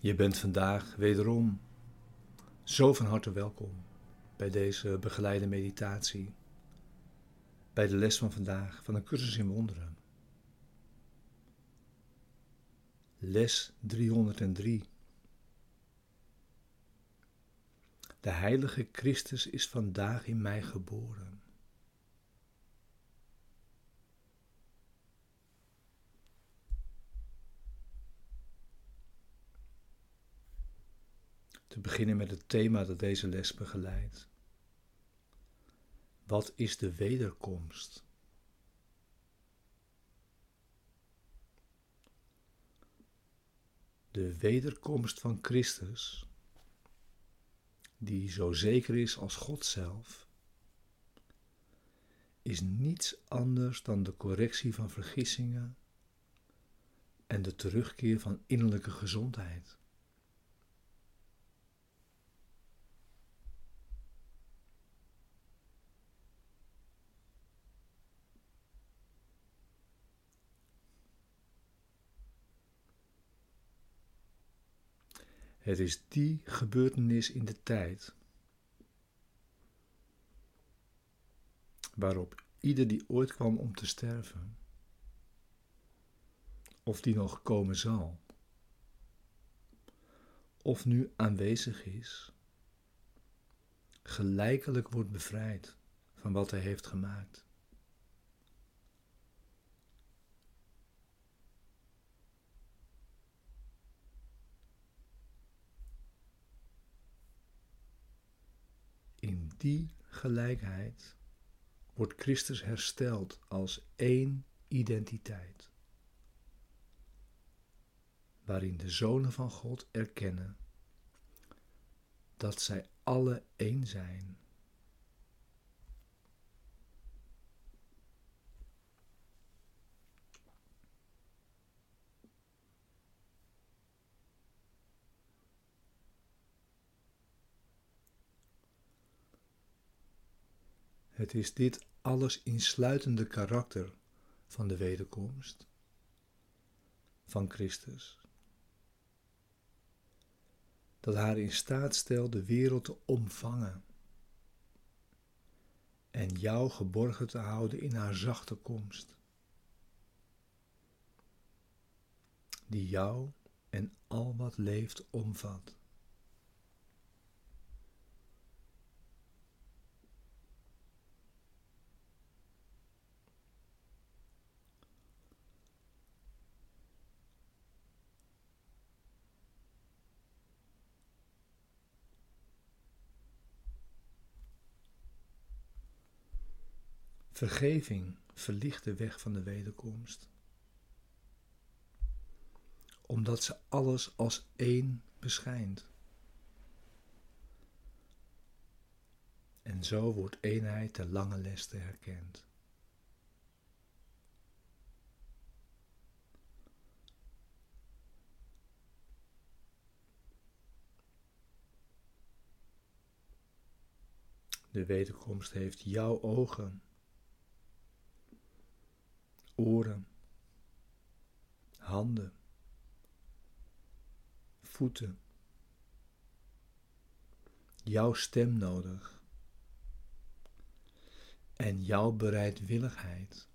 Je bent vandaag wederom zo van harte welkom bij deze begeleide meditatie, bij de les van vandaag van een cursus in wonderen. Les 303. De heilige Christus is vandaag in mij geboren. Te beginnen met het thema dat deze les begeleidt. Wat is de wederkomst? De wederkomst van Christus, die zo zeker is als God zelf, is niets anders dan de correctie van vergissingen en de terugkeer van innerlijke gezondheid. Het is die gebeurtenis in de tijd waarop ieder die ooit kwam om te sterven, of die nog komen zal, of nu aanwezig is, gelijkelijk wordt bevrijd van wat hij heeft gemaakt. In die gelijkheid wordt Christus hersteld als één identiteit, waarin de zonen van God erkennen dat zij alle één zijn. Het is dit alles insluitende karakter van de wederkomst van Christus, dat haar in staat stelt de wereld te omvangen en jou geborgen te houden in haar zachte komst, die jou en al wat leeft omvat. Vergeving verlicht de weg van de wederkomst, omdat ze alles als één beschijnt. En zo wordt eenheid de lange leste herkend. De wederkomst heeft jouw ogen oren, handen, voeten, jouw stem nodig en jouw bereidwilligheid.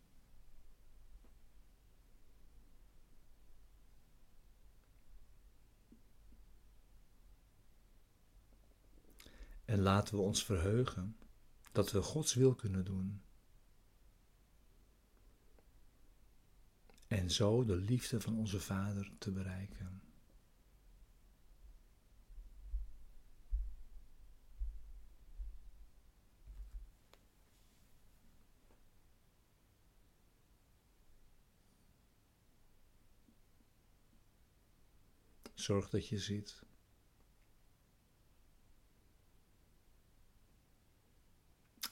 En laten we ons verheugen dat we Gods wil kunnen doen. En zo de liefde van onze Vader te bereiken. Zorg dat je ziet.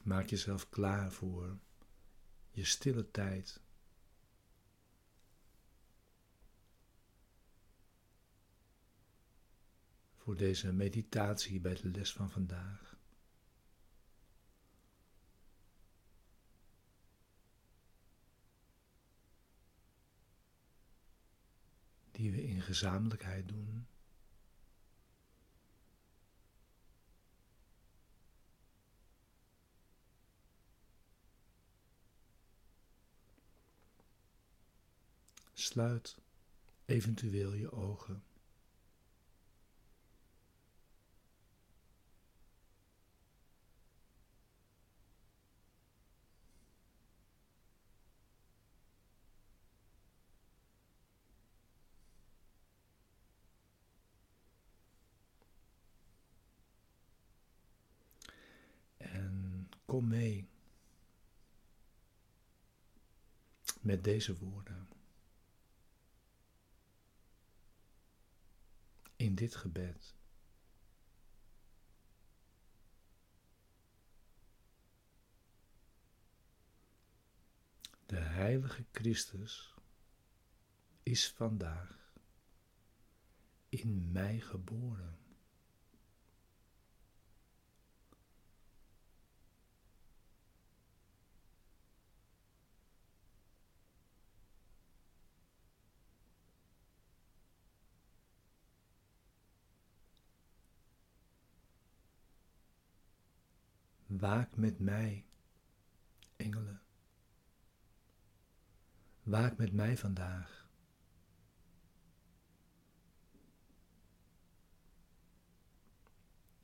Maak jezelf klaar voor je stille tijd voor deze meditatie bij de les van vandaag. Die we in gezamenlijkheid doen. Sluit eventueel je ogen. Kom mee met deze woorden. In dit gebed. De Heilige Christus is vandaag in mij geboren. Waak met mij, engelen. Waak met mij vandaag.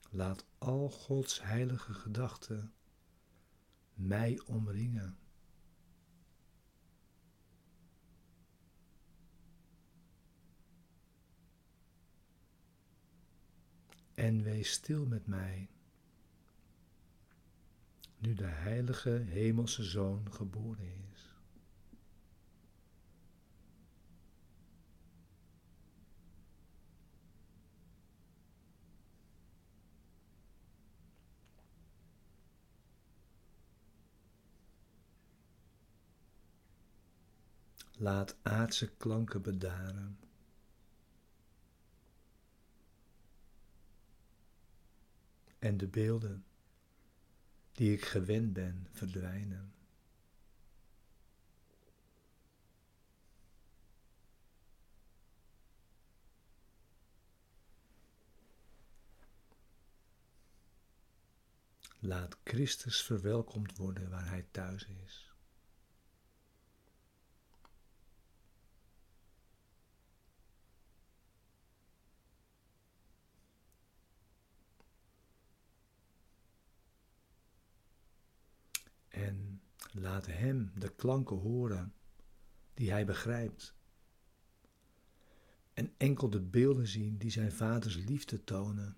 Laat al Gods heilige gedachten mij omringen. En wees stil met mij nu de heilige hemelse Zoon geboren is. Laat aardse klanken bedaren. En de beelden die ik gewend ben verdwijnen. Laat Christus verwelkomd worden waar Hij thuis is. En laat hem de klanken horen die hij begrijpt. En enkel de beelden zien die zijn vaders liefde tonen.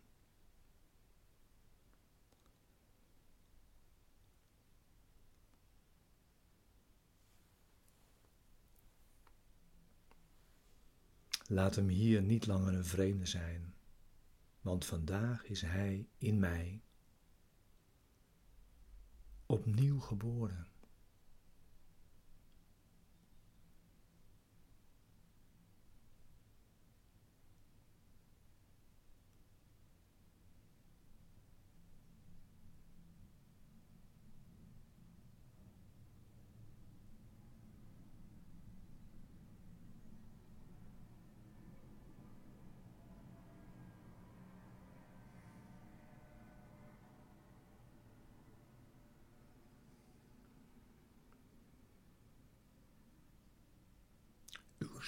Laat hem hier niet langer een vreemde zijn, want vandaag is hij in mij opnieuw geboren.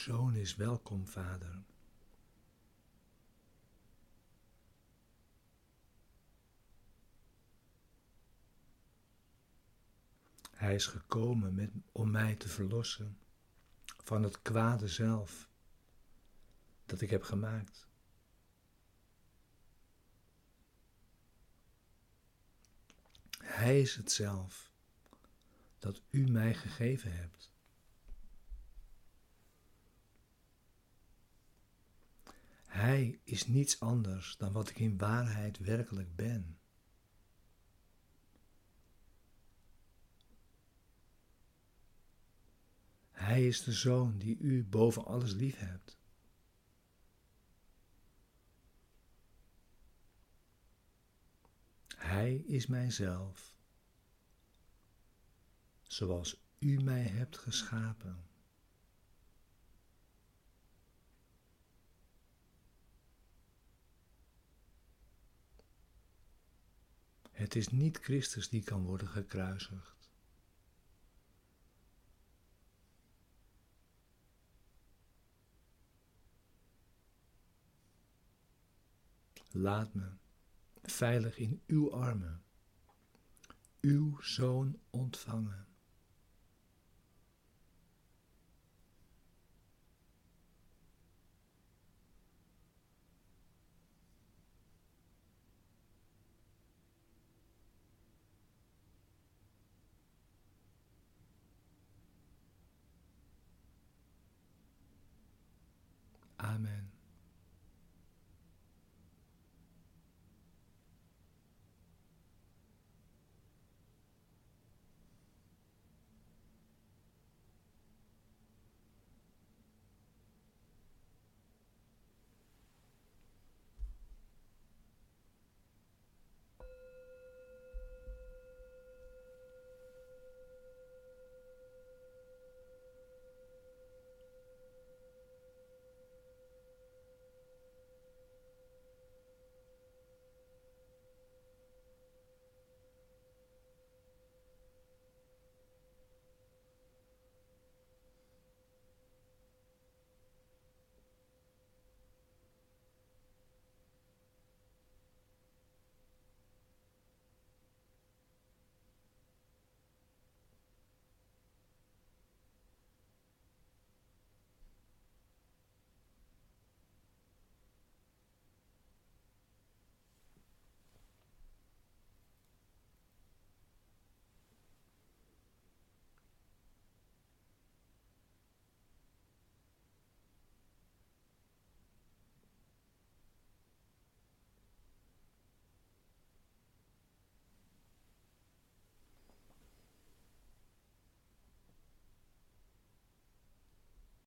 Zoon is welkom, vader. Hij is gekomen met, om mij te verlossen van het kwade zelf dat ik heb gemaakt. Hij is het zelf dat u mij gegeven hebt. Hij is niets anders dan wat ik in waarheid werkelijk ben. Hij is de zoon die u boven alles lief hebt. Hij is mijzelf, zoals u mij hebt geschapen. Het is niet Christus die kan worden gekruisigd. Laat me veilig in uw armen, uw zoon ontvangen. 아멘.